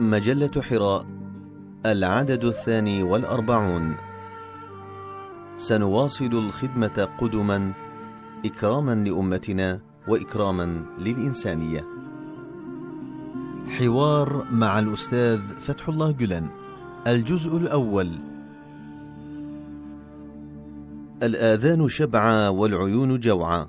مجلة حراء العدد الثاني والأربعون. سنواصل الخدمة قدما إكراما لأمتنا وإكراما للإنسانية. حوار مع الأستاذ فتح الله جلن الجزء الأول. الآذان شبعا والعيون جوعا.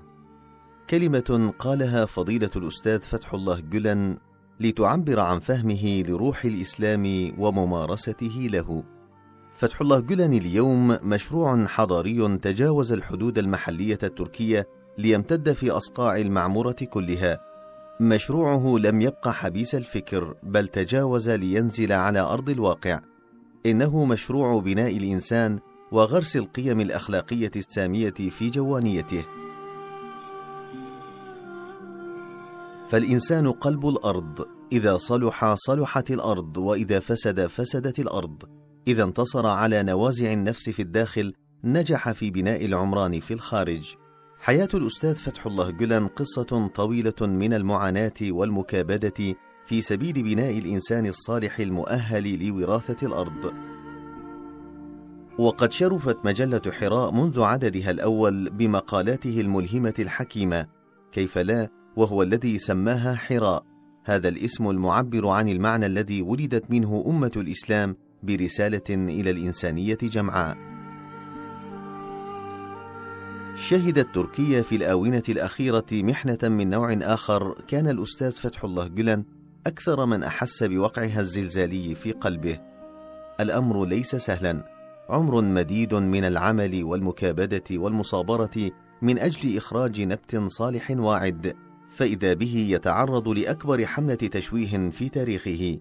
كلمة قالها فضيلة الأستاذ فتح الله جلن لتعبر عن فهمه لروح الإسلام وممارسته له. فتح الله جلن اليوم مشروع حضاري تجاوز الحدود المحلية التركية ليمتد في أصقاع المعمورة كلها. مشروعه لم يبقى حبيس الفكر بل تجاوز لينزل على أرض الواقع. إنه مشروع بناء الإنسان وغرس القيم الأخلاقية السامية في جوانيته. فالإنسان قلب الأرض إذا صلح صلحت الأرض وإذا فسد فسدت الأرض. إذا انتصر على نوازع النفس في الداخل نجح في بناء العمران في الخارج. حياة الأستاذ فتح الله جلن قصة طويلة من المعاناة والمكابدة في سبيل بناء الإنسان الصالح المؤهل لوراثة الأرض. وقد شرفت مجلة حراء منذ عددها الأول بمقالاته الملهمة الحكيمة. كيف لا؟ وهو الذي سماها حراء هذا الاسم المعبر عن المعنى الذي ولدت منه أمة الإسلام برسالة إلى الإنسانية جمعاء. شهدت تركيا في الآونة الأخيرة محنة من نوع آخر كان الأستاذ فتح الله جلن أكثر من أحس بوقعها الزلزالي في قلبه. الأمر ليس سهلا، عمر مديد من العمل والمكابدة والمصابرة من أجل إخراج نبت صالح واعد، فإذا به يتعرض لأكبر حملة تشويه في تاريخه.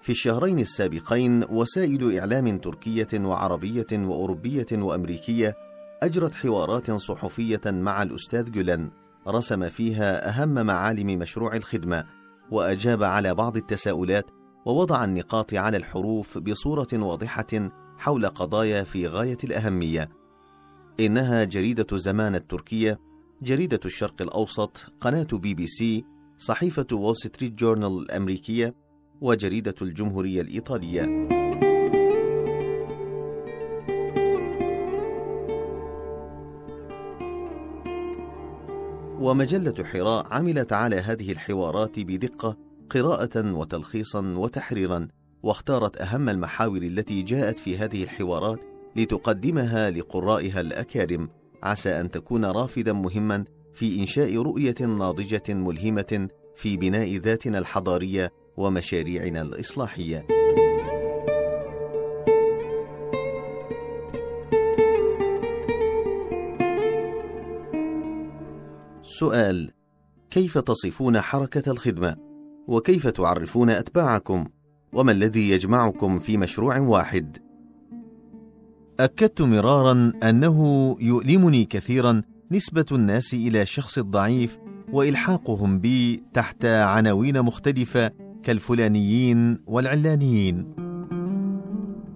في الشهرين السابقين وسائل إعلام تركية وعربية وأوروبية وأمريكية أجرت حوارات صحفية مع الأستاذ جولان رسم فيها أهم معالم مشروع الخدمة وأجاب على بعض التساؤلات ووضع النقاط على الحروف بصورة واضحة حول قضايا في غاية الأهمية إنها جريدة زمان التركية جريدة الشرق الأوسط قناة بي بي سي صحيفة وول ستريت جورنال الأمريكية وجريدة الجمهورية الإيطالية. ومجلة حراء عملت على هذه الحوارات بدقة قراءة وتلخيصا وتحريرا، واختارت أهم المحاور التي جاءت في هذه الحوارات لتقدمها لقرائها الأكارم، عسى أن تكون رافدا مهما في إنشاء رؤية ناضجة ملهمة في بناء ذاتنا الحضارية ومشاريعنا الإصلاحية. سؤال: كيف تصفون حركة الخدمة؟ وكيف تعرفون أتباعكم؟ وما الذي يجمعكم في مشروع واحد؟ أكدت مرارا أنه يؤلمني كثيرا نسبة الناس إلى الشخص الضعيف وإلحاقهم بي تحت عناوين مختلفة كالفلانيين والعلانيين.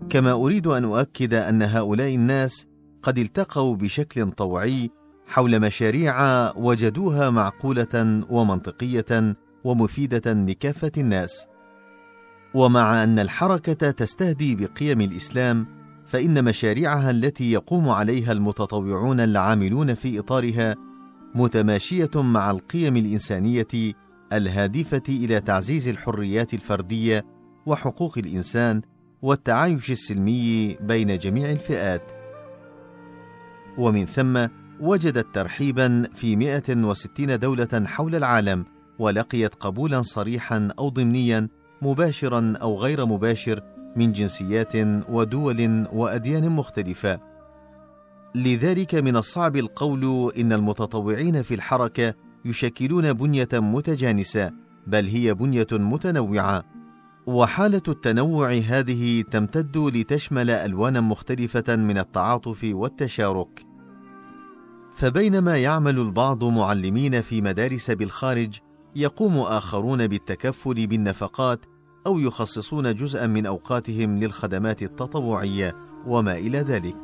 كما أريد أن أؤكد أن هؤلاء الناس قد التقوا بشكل طوعي حول مشاريع وجدوها معقولة ومنطقية ومفيدة لكافة الناس. ومع أن الحركة تستهدي بقيم الإسلام فإن مشاريعها التي يقوم عليها المتطوعون العاملون في إطارها متماشية مع القيم الإنسانية الهادفة إلى تعزيز الحريات الفردية وحقوق الإنسان والتعايش السلمي بين جميع الفئات. ومن ثم وجدت ترحيبا في 160 دولة حول العالم ولقيت قبولا صريحا أو ضمنيا مباشرا أو غير مباشر من جنسيات ودول وأديان مختلفة. لذلك من الصعب القول إن المتطوعين في الحركة يشكلون بنية متجانسة بل هي بنية متنوعة. وحالة التنوع هذه تمتد لتشمل ألوانا مختلفة من التعاطف والتشارك. فبينما يعمل البعض معلمين في مدارس بالخارج يقوم آخرون بالتكفل بالنفقات أو يخصصون جزءا من أوقاتهم للخدمات التطوعية وما إلى ذلك.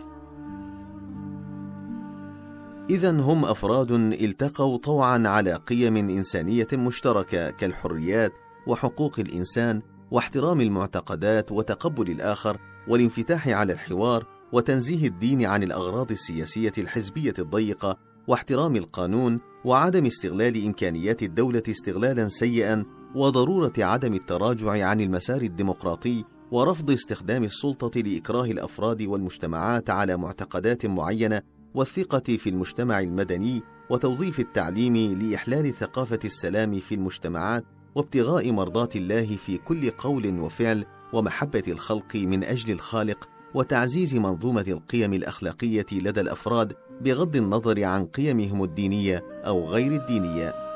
إذا هم أفراد التقوا طوعا على قيم إنسانية مشتركة كالحريات وحقوق الإنسان واحترام المعتقدات وتقبل الآخر والانفتاح على الحوار وتنزيه الدين عن الأغراض السياسية الحزبية الضيقة واحترام القانون وعدم استغلال إمكانيات الدولة استغلالا سيئا وضرورة عدم التراجع عن المسار الديمقراطي ورفض استخدام السلطة لإكراه الأفراد والمجتمعات على معتقدات معينة والثقة في المجتمع المدني وتوظيف التعليم لإحلال ثقافة السلام في المجتمعات وابتغاء مرضات الله في كل قول وفعل ومحبة الخلق من أجل الخالق وتعزيز منظومة القيم الأخلاقية لدى الأفراد بغض النظر عن قيمهم الدينية أو غير الدينية.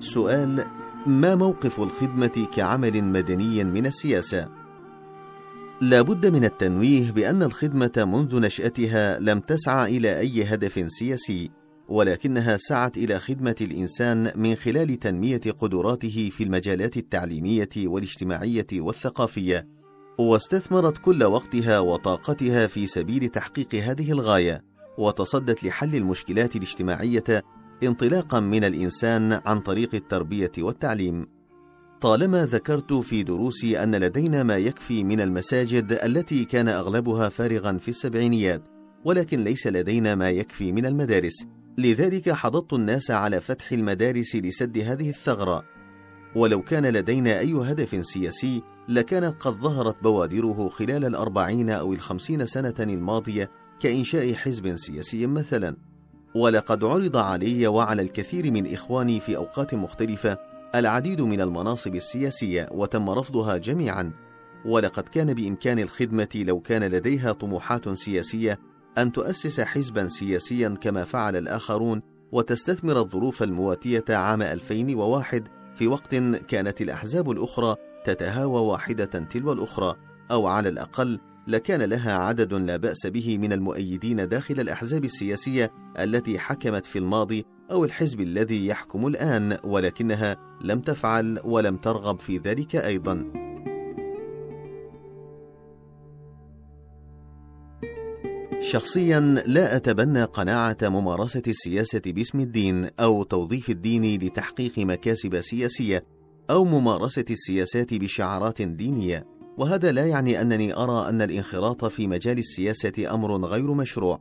سؤال: ما موقف الخدمة كعمل مدني من السياسة؟ لا بد من التنويه بأن الخدمة منذ نشأتها لم تسعى إلى أي هدف سياسي، ولكنها سعت إلى خدمة الإنسان من خلال تنمية قدراته في المجالات التعليمية والاجتماعية والثقافية واستثمرت كل وقتها وطاقتها في سبيل تحقيق هذه الغاية وتصدت لحل المشكلات الاجتماعية انطلاقا من الإنسان عن طريق التربية والتعليم. طالما ذكرت في دروسي أن لدينا ما يكفي من المساجد التي كان أغلبها فارغا في السبعينيات ولكن ليس لدينا ما يكفي من المدارس. لذلك حضضت الناس على فتح المدارس لسد هذه الثغرة. ولو كان لدينا أي هدف سياسي لكانت قد ظهرت بوادره خلال الأربعين أو الخمسين سنة الماضية كإنشاء حزب سياسي مثلا. ولقد عرض علي وعلى الكثير من إخواني في أوقات مختلفة العديد من المناصب السياسية وتم رفضها جميعا. ولقد كان بإمكان الخدمة لو كان لديها طموحات سياسية أن تؤسس حزبا سياسيا كما فعل الآخرون وتستثمر الظروف المواتية عام 2001 في وقت كانت الأحزاب الأخرى تتهاوى واحدة تلو الأخرى أو على الأقل لكان لها عدد لا بأس به من المؤيدين داخل الأحزاب السياسية التي حكمت في الماضي أو الحزب الذي يحكم الآن ولكنها لم تفعل ولم ترغب في ذلك أيضا. شخصيا لا أتبنى قناعة ممارسة السياسة باسم الدين أو توظيف الدين لتحقيق مكاسب سياسية أو ممارسة السياسات بشعارات دينية وهذا لا يعني أنني أرى أن الانخراط في مجال السياسة أمر غير مشروع.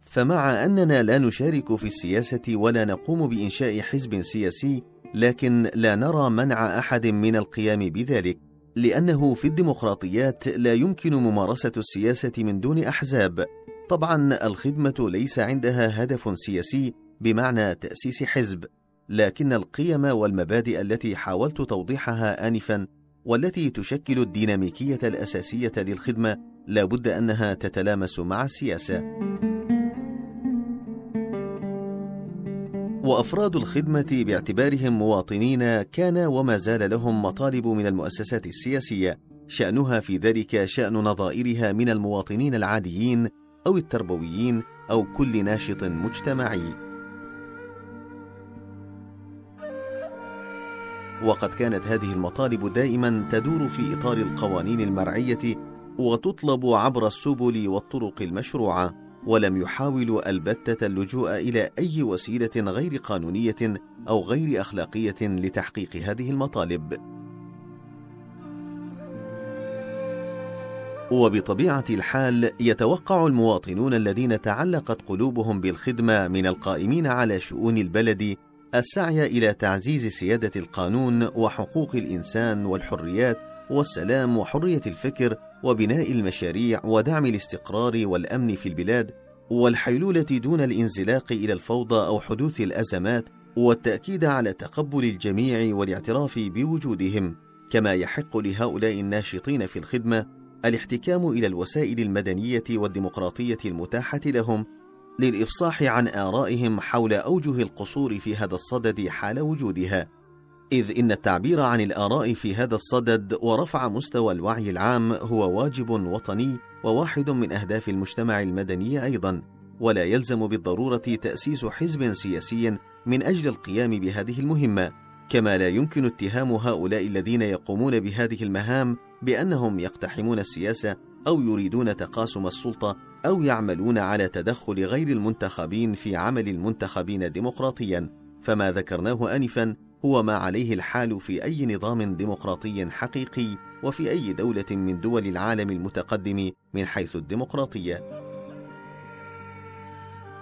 فمع أننا لا نشارك في السياسة ولا نقوم بإنشاء حزب سياسي لكن لا نرى منع أحد من القيام بذلك لأنه في الديمقراطيات لا يمكن ممارسة السياسة من دون أحزاب. طبعا الخدمة ليس عندها هدف سياسي بمعنى تأسيس حزب لكن القيم والمبادئ التي حاولت توضيحها انفا والتي تشكل الديناميكية الأساسية للخدمة لا بد أنها تتلامس مع السياسة. وأفراد الخدمة باعتبارهم مواطنين كان وما زال لهم مطالب من المؤسسات السياسية شأنها في ذلك شأن نظائرها من المواطنين العاديين أو التربويين أو كل ناشط مجتمعي. وقد كانت هذه المطالب دائما تدور في إطار القوانين المرعية وتطلب عبر السبل والطرق المشروعة ولم يحاولوا البتة اللجوء إلى أي وسيلة غير قانونية أو غير أخلاقية لتحقيق هذه المطالب. وبطبيعة الحال يتوقع المواطنون الذين تعلقت قلوبهم بالخدمة من القائمين على شؤون البلد السعي إلى تعزيز سيادة القانون وحقوق الإنسان والحريات والسلام وحرية الفكر وبناء المشاريع ودعم الاستقرار والأمن في البلاد والحيلولة دون الانزلاق إلى الفوضى أو حدوث الأزمات والتأكيد على تقبل الجميع والاعتراف بوجودهم. كما يحق لهؤلاء الناشطين في الخدمة الاحتكام إلى الوسائل المدنية والديمقراطية المتاحة لهم للإفصاح عن آرائهم حول أوجه القصور في هذا الصدد حال وجودها إذ إن التعبير عن الآراء في هذا الصدد ورفع مستوى الوعي العام هو واجب وطني وواحد من أهداف المجتمع المدني أيضا، ولا يلزم بالضرورة تأسيس حزب سياسي من أجل القيام بهذه المهمة، كما لا يمكن اتهام هؤلاء الذين يقومون بهذه المهام بأنهم يقتحمون السياسة أو يريدون تقاسم السلطة أو يعملون على تدخل غير المنتخبين في عمل المنتخبين ديمقراطيا فما ذكرناه آنفا هو ما عليه الحال في أي نظام ديمقراطي حقيقي وفي أي دولة من دول العالم المتقدم من حيث الديمقراطية.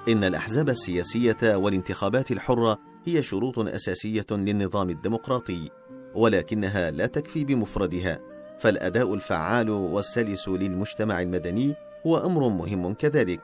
إن الأحزاب السياسية والانتخابات الحرة هي شروط أساسية للنظام الديمقراطي، ولكنها لا تكفي بمفردها، فالأداء الفعال والسلس للمجتمع المدني هو أمر مهم كذلك.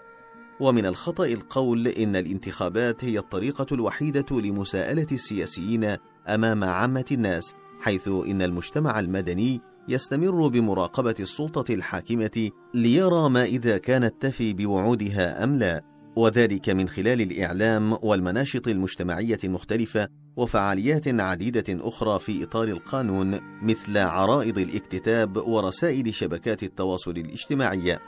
ومن الخطأ القول إن الانتخابات هي الطريقة الوحيدة لمساءلة السياسيين أمام عامة الناس، حيث إن المجتمع المدني يستمر بمراقبة السلطة الحاكمة ليرى ما إذا كانت تفي بوعودها أم لا، وذلك من خلال الإعلام والمناشط المجتمعية المختلفة وفعاليات عديدة أخرى في إطار القانون مثل عرائض الاكتتاب ورسائل شبكات التواصل الاجتماعية.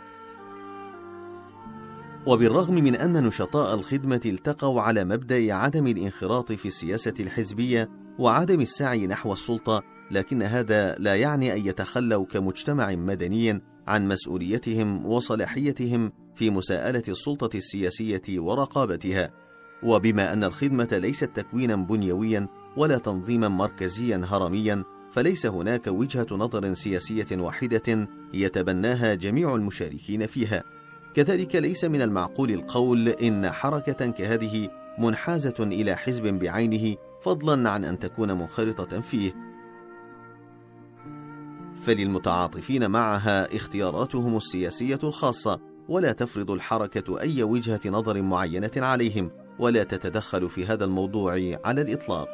وبالرغم من أن نشطاء الخدمة التقوا على مبدأ عدم الانخراط في السياسة الحزبية وعدم السعي نحو السلطة، لكن هذا لا يعني أن يتخلوا كمجتمع مدني عن مسؤوليتهم وصلاحيتهم في مساءلة السلطة السياسية ورقابتها. وبما أن الخدمة ليست تكوينا بنيويا ولا تنظيما مركزيا هرميا، فليس هناك وجهة نظر سياسية واحدة يتبناها جميع المشاركين فيها. كذلك ليس من المعقول القول إن حركة كهذه منحازة إلى حزب بعينه فضلا عن أن تكون منخرطة فيه فللمتعاطفين معها اختياراتهم السياسية الخاصة ولا تفرض الحركة أي وجهة نظر معينة عليهم ولا تتدخل في هذا الموضوع على الإطلاق.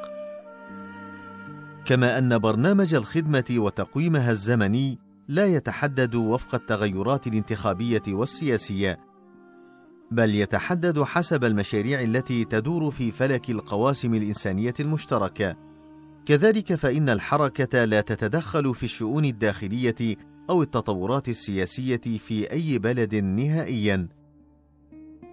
كما أن برنامج الخدمة وتقويمها الزمني لا يتحدد وفق التغيرات الانتخابية والسياسية بل يتحدد حسب المشاريع التي تدور في فلك القواسم الإنسانية المشتركة. كذلك فإن الحركة لا تتدخل في الشؤون الداخلية أو التطورات السياسية في أي بلد نهائيا.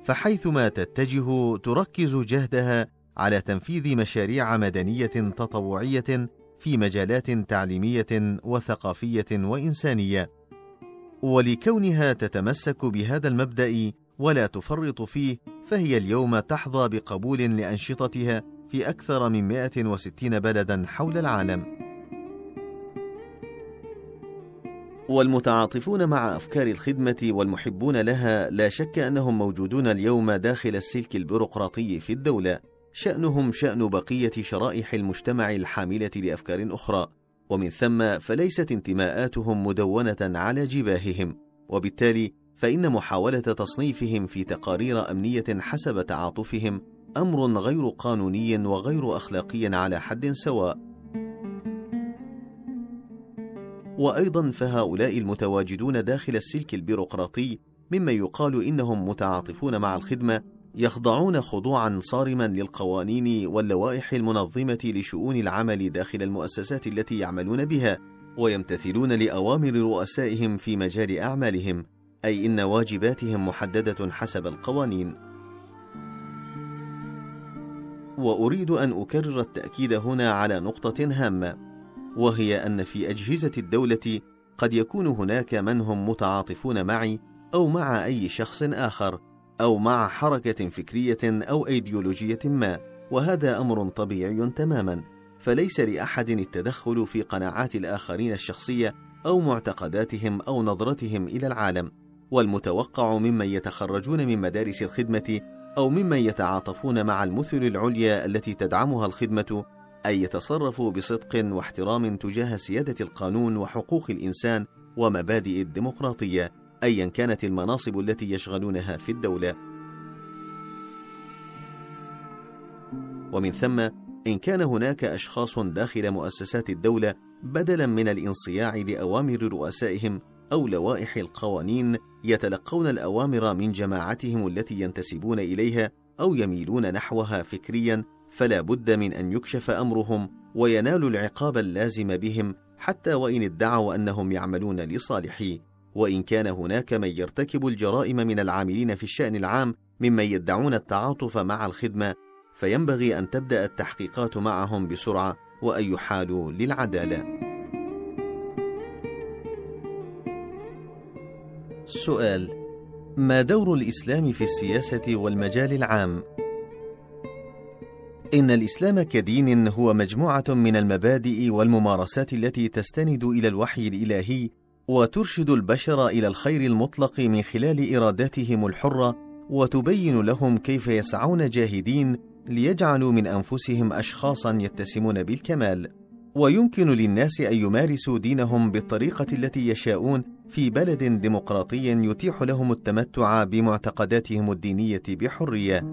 فحيثما تتجه تركز جهدها على تنفيذ مشاريع مدنية تطوعية في مجالات تعليمية وثقافية وإنسانية. ولكونها تتمسك بهذا المبدأ ولا تفرط فيه فهي اليوم تحظى بقبول لأنشطتها في أكثر من 160 بلدا حول العالم. والمتعاطفون مع أفكار الخدمة والمحبون لها لا شك أنهم موجودون اليوم داخل السلك البيروقراطي في الدولة. شأنهم شأن بقية شرائح المجتمع الحاملة لأفكار أخرى، ومن ثم فليست انتماءاتهم مدونة على جباههم، وبالتالي فإن محاولة تصنيفهم في تقارير أمنية حسب تعاطفهم أمر غير قانوني وغير أخلاقي على حد سواء. وأيضا فهؤلاء المتواجدون داخل السلك البيروقراطي ممن يقال إنهم متعاطفون مع الخدمة يخضعون خضوعا صارما للقوانين واللوائح المنظمة لشؤون العمل داخل المؤسسات التي يعملون بها ويمتثلون لأوامر رؤسائهم في مجال أعمالهم أي إن واجباتهم محددة حسب القوانين. وأريد أن أكرر التأكيد هنا على نقطة هامة. وهي أن في أجهزة الدولة قد يكون هناك من هم متعاطفون معي أو مع أي شخص آخر أو مع حركة فكرية أو أيديولوجية ما، وهذا أمر طبيعي تماما، فليس لأحد التدخل في قناعات الآخرين الشخصية أو معتقداتهم أو نظرتهم إلى العالم، والمتوقع ممن يتخرجون من مدارس الخدمة أو ممن يتعاطفون مع المثل العليا التي تدعمها الخدمة أن يتصرفوا بصدق واحترام تجاه سيادة القانون وحقوق الإنسان ومبادئ الديمقراطية، ايا كانت المناصب التي يشغلونها في الدولة. ومن ثم إن كان هناك أشخاص داخل مؤسسات الدولة بدلا من الانصياع لأوامر رؤسائهم أو لوائح القوانين يتلقون الأوامر من جماعتهم التي ينتسبون إليها أو يميلون نحوها فكريا فلا بد من أن يكشف أمرهم وينالوا العقاب اللازم بهم حتى وإن ادعوا أنهم يعملون لصالحي وإن كان هناك من يرتكب الجرائم من العاملين في الشأن العام ممن يدعون التعاطف مع الخدمة فينبغي أن تبدأ التحقيقات معهم بسرعة وأن يحالوا للعدالة. سؤال: ما دور الإسلام في السياسة والمجال العام؟ إن الإسلام كدين هو مجموعة من المبادئ والممارسات التي تستند إلى الوحي الإلهي وترشد البشر إلى الخير المطلق من خلال إراداتهم الحرة وتبين لهم كيف يسعون جاهدين ليجعلوا من أنفسهم أشخاصا يتسمون بالكمال. ويمكن للناس أن يمارسوا دينهم بالطريقة التي يشاءون في بلد ديمقراطي يتيح لهم التمتع بمعتقداتهم الدينية بحرية.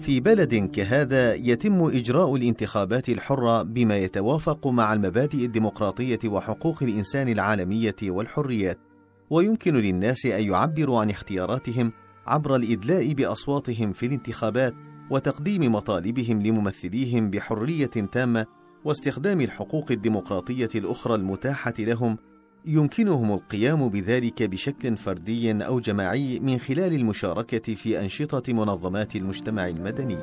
في بلد كهذا يتم إجراء الانتخابات الحرة بما يتوافق مع المبادئ الديمقراطية وحقوق الإنسان العالمية والحريات، ويمكن للناس أن يعبروا عن اختياراتهم عبر الإدلاء بأصواتهم في الانتخابات وتقديم مطالبهم لممثليهم بحرية تامة واستخدام الحقوق الديمقراطية الأخرى المتاحة لهم يمكنهم القيام بذلك بشكل فردي أو جماعي من خلال المشاركة في أنشطة منظمات المجتمع المدني.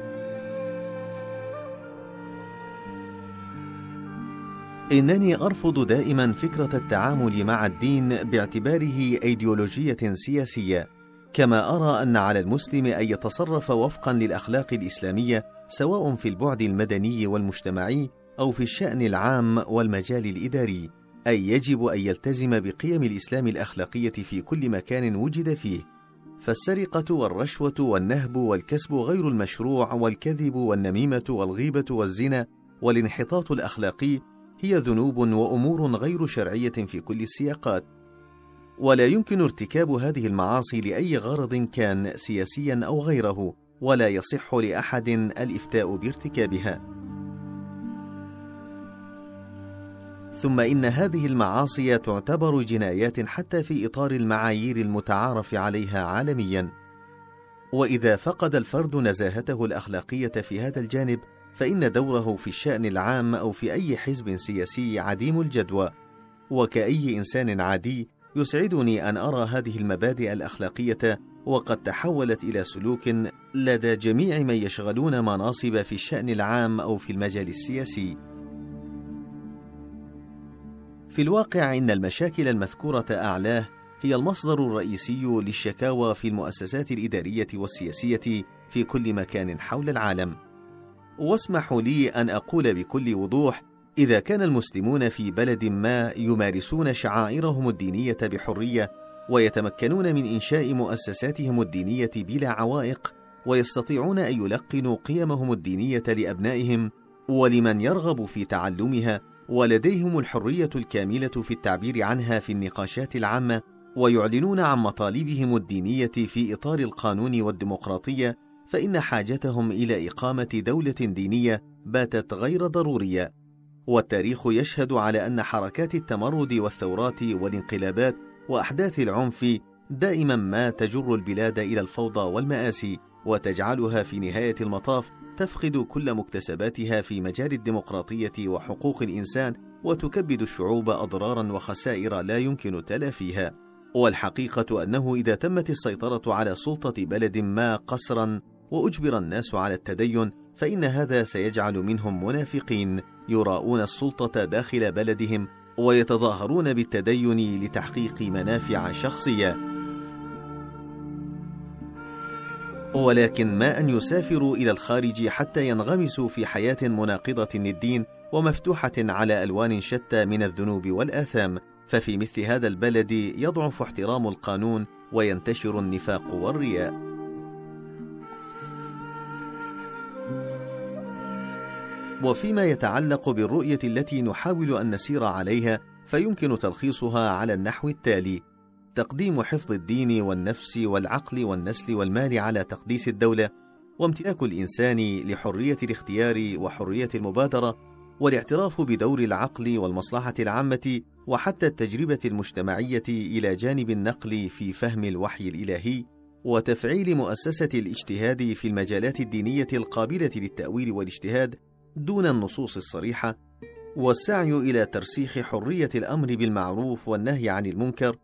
إنني أرفض دائما فكرة التعامل مع الدين باعتباره أيديولوجية سياسية كما أرى أن على المسلم أن يتصرف وفقا للأخلاق الإسلامية سواء في البعد المدني والمجتمعي أو في الشأن العام والمجال الإداري. أي يجب أن يلتزم بقيم الإسلام الأخلاقية في كل مكان وجد فيه، فالسرقة والرشوة والنهب والكسب غير المشروع والكذب والنميمة والغيبة والزنا والانحطاط الأخلاقي هي ذنوب وأمور غير شرعية في كل السياقات، ولا يمكن ارتكاب هذه المعاصي لأي غرض كان سياسيا أو غيره، ولا يصح لأحد الإفتاء بارتكابها. ثم إن هذه المعاصي تعتبر جنايات حتى في إطار المعايير المتعارف عليها عالميا. وإذا فقد الفرد نزاهته الأخلاقية في هذا الجانب فإن دوره في الشأن العام أو في أي حزب سياسي عديم الجدوى. وكأي إنسان عادي يسعدني أن أرى هذه المبادئ الأخلاقية وقد تحولت إلى سلوك لدى جميع من يشغلون مناصب في الشأن العام أو في المجال السياسي. في الواقع إن المشاكل المذكورة أعلاه هي المصدر الرئيسي للشكاوى في المؤسسات الإدارية والسياسية في كل مكان حول العالم. واسمحوا لي أن أقول بكل وضوح: إذا كان المسلمون في بلد ما يمارسون شعائرهم الدينية بحرية ويتمكنون من إنشاء مؤسساتهم الدينية بلا عوائق ويستطيعون أن يلقنوا قيمهم الدينية لأبنائهم ولمن يرغب في تعلمها ولديهم الحرية الكاملة في التعبير عنها في النقاشات العامة ويعلنون عن مطالبهم الدينية في إطار القانون والديمقراطية فإن حاجتهم إلى إقامة دولة دينية باتت غير ضرورية. والتاريخ يشهد على أن حركات التمرد والثورات والانقلابات وأحداث العنف دائما ما تجر البلاد إلى الفوضى والمآسي. وتجعلها في نهاية المطاف تفقد كل مكتسباتها في مجال الديمقراطية وحقوق الإنسان وتكبد الشعوب أضرارا وخسائر لا يمكن تلافيها والحقيقة أنه إذا تمت السيطرة على سلطة بلد ما قسرا وأجبر الناس على التدين فإن هذا سيجعل منهم منافقين يراءون السلطة داخل بلدهم ويتظاهرون بالتدين لتحقيق منافع شخصية. ولكن ما أن يسافروا إلى الخارج حتى ينغمسوا في حياة مناقضة للدين ومفتوحة على ألوان شتى من الذنوب والآثام، ففي مثل هذا البلد يضعف احترام القانون وينتشر النفاق والرياء. وفيما يتعلق بالرؤية التي نحاول أن نسير عليها، فيمكن تلخيصها على النحو التالي: تقديم حفظ الدين والنفس والعقل والنسل والمال على تقديس الدولة وامتلاك الإنسان لحرية الاختيار وحرية المبادرة والاعتراف بدور العقل والمصلحة العامة وحتى التجربة المجتمعية إلى جانب النقل في فهم الوحي الإلهي وتفعيل مؤسسة الاجتهاد في المجالات الدينية القابلة للتأويل والاجتهاد دون النصوص الصريحة والسعي إلى ترسيخ حرية الأمر بالمعروف والنهي عن المنكر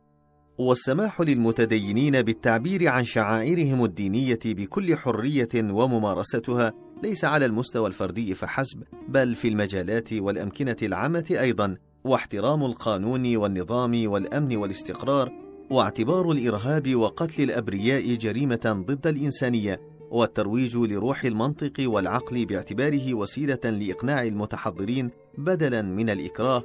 والسماح للمتدينين بالتعبير عن شعائرهم الدينية بكل حرية وممارستها ليس على المستوى الفردي فحسب بل في المجالات والأمكنة العامة أيضا واحترام القانون والنظام والأمن والاستقرار واعتبار الإرهاب وقتل الأبرياء جريمة ضد الإنسانية والترويج لروح المنطق والعقل باعتباره وسيلة لإقناع المتحضرين بدلا من الإكراه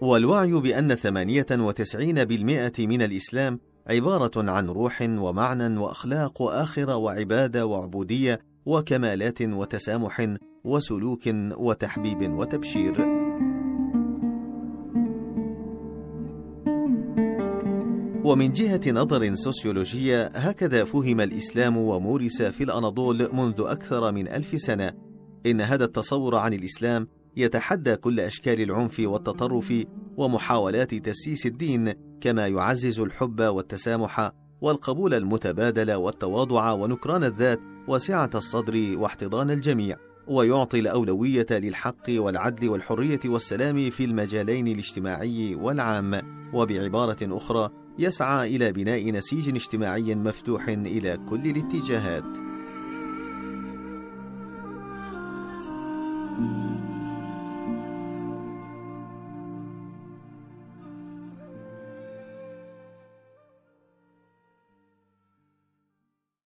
والوعي بأن 98% من الإسلام عبارة عن روح ومعنى وأخلاق وآخرة وعبادة وعبودية وكمالات وتسامح وسلوك وتحبيب وتبشير. ومن جهة نظر سوسيولوجية هكذا فهم الإسلام ومورس في الأناضول منذ أكثر من ألف سنة إن هذا التصور عن الإسلام يتحدى كل أشكال العنف والتطرف ومحاولات تسييس الدين كما يعزز الحب والتسامح والقبول المتبادل والتواضع ونكران الذات وسعة الصدر واحتضان الجميع ويعطي الأولوية للحق والعدل والحرية والسلام في المجالين الاجتماعي والعام. وبعبارة أخرى يسعى إلى بناء نسيج اجتماعي مفتوح إلى كل الاتجاهات.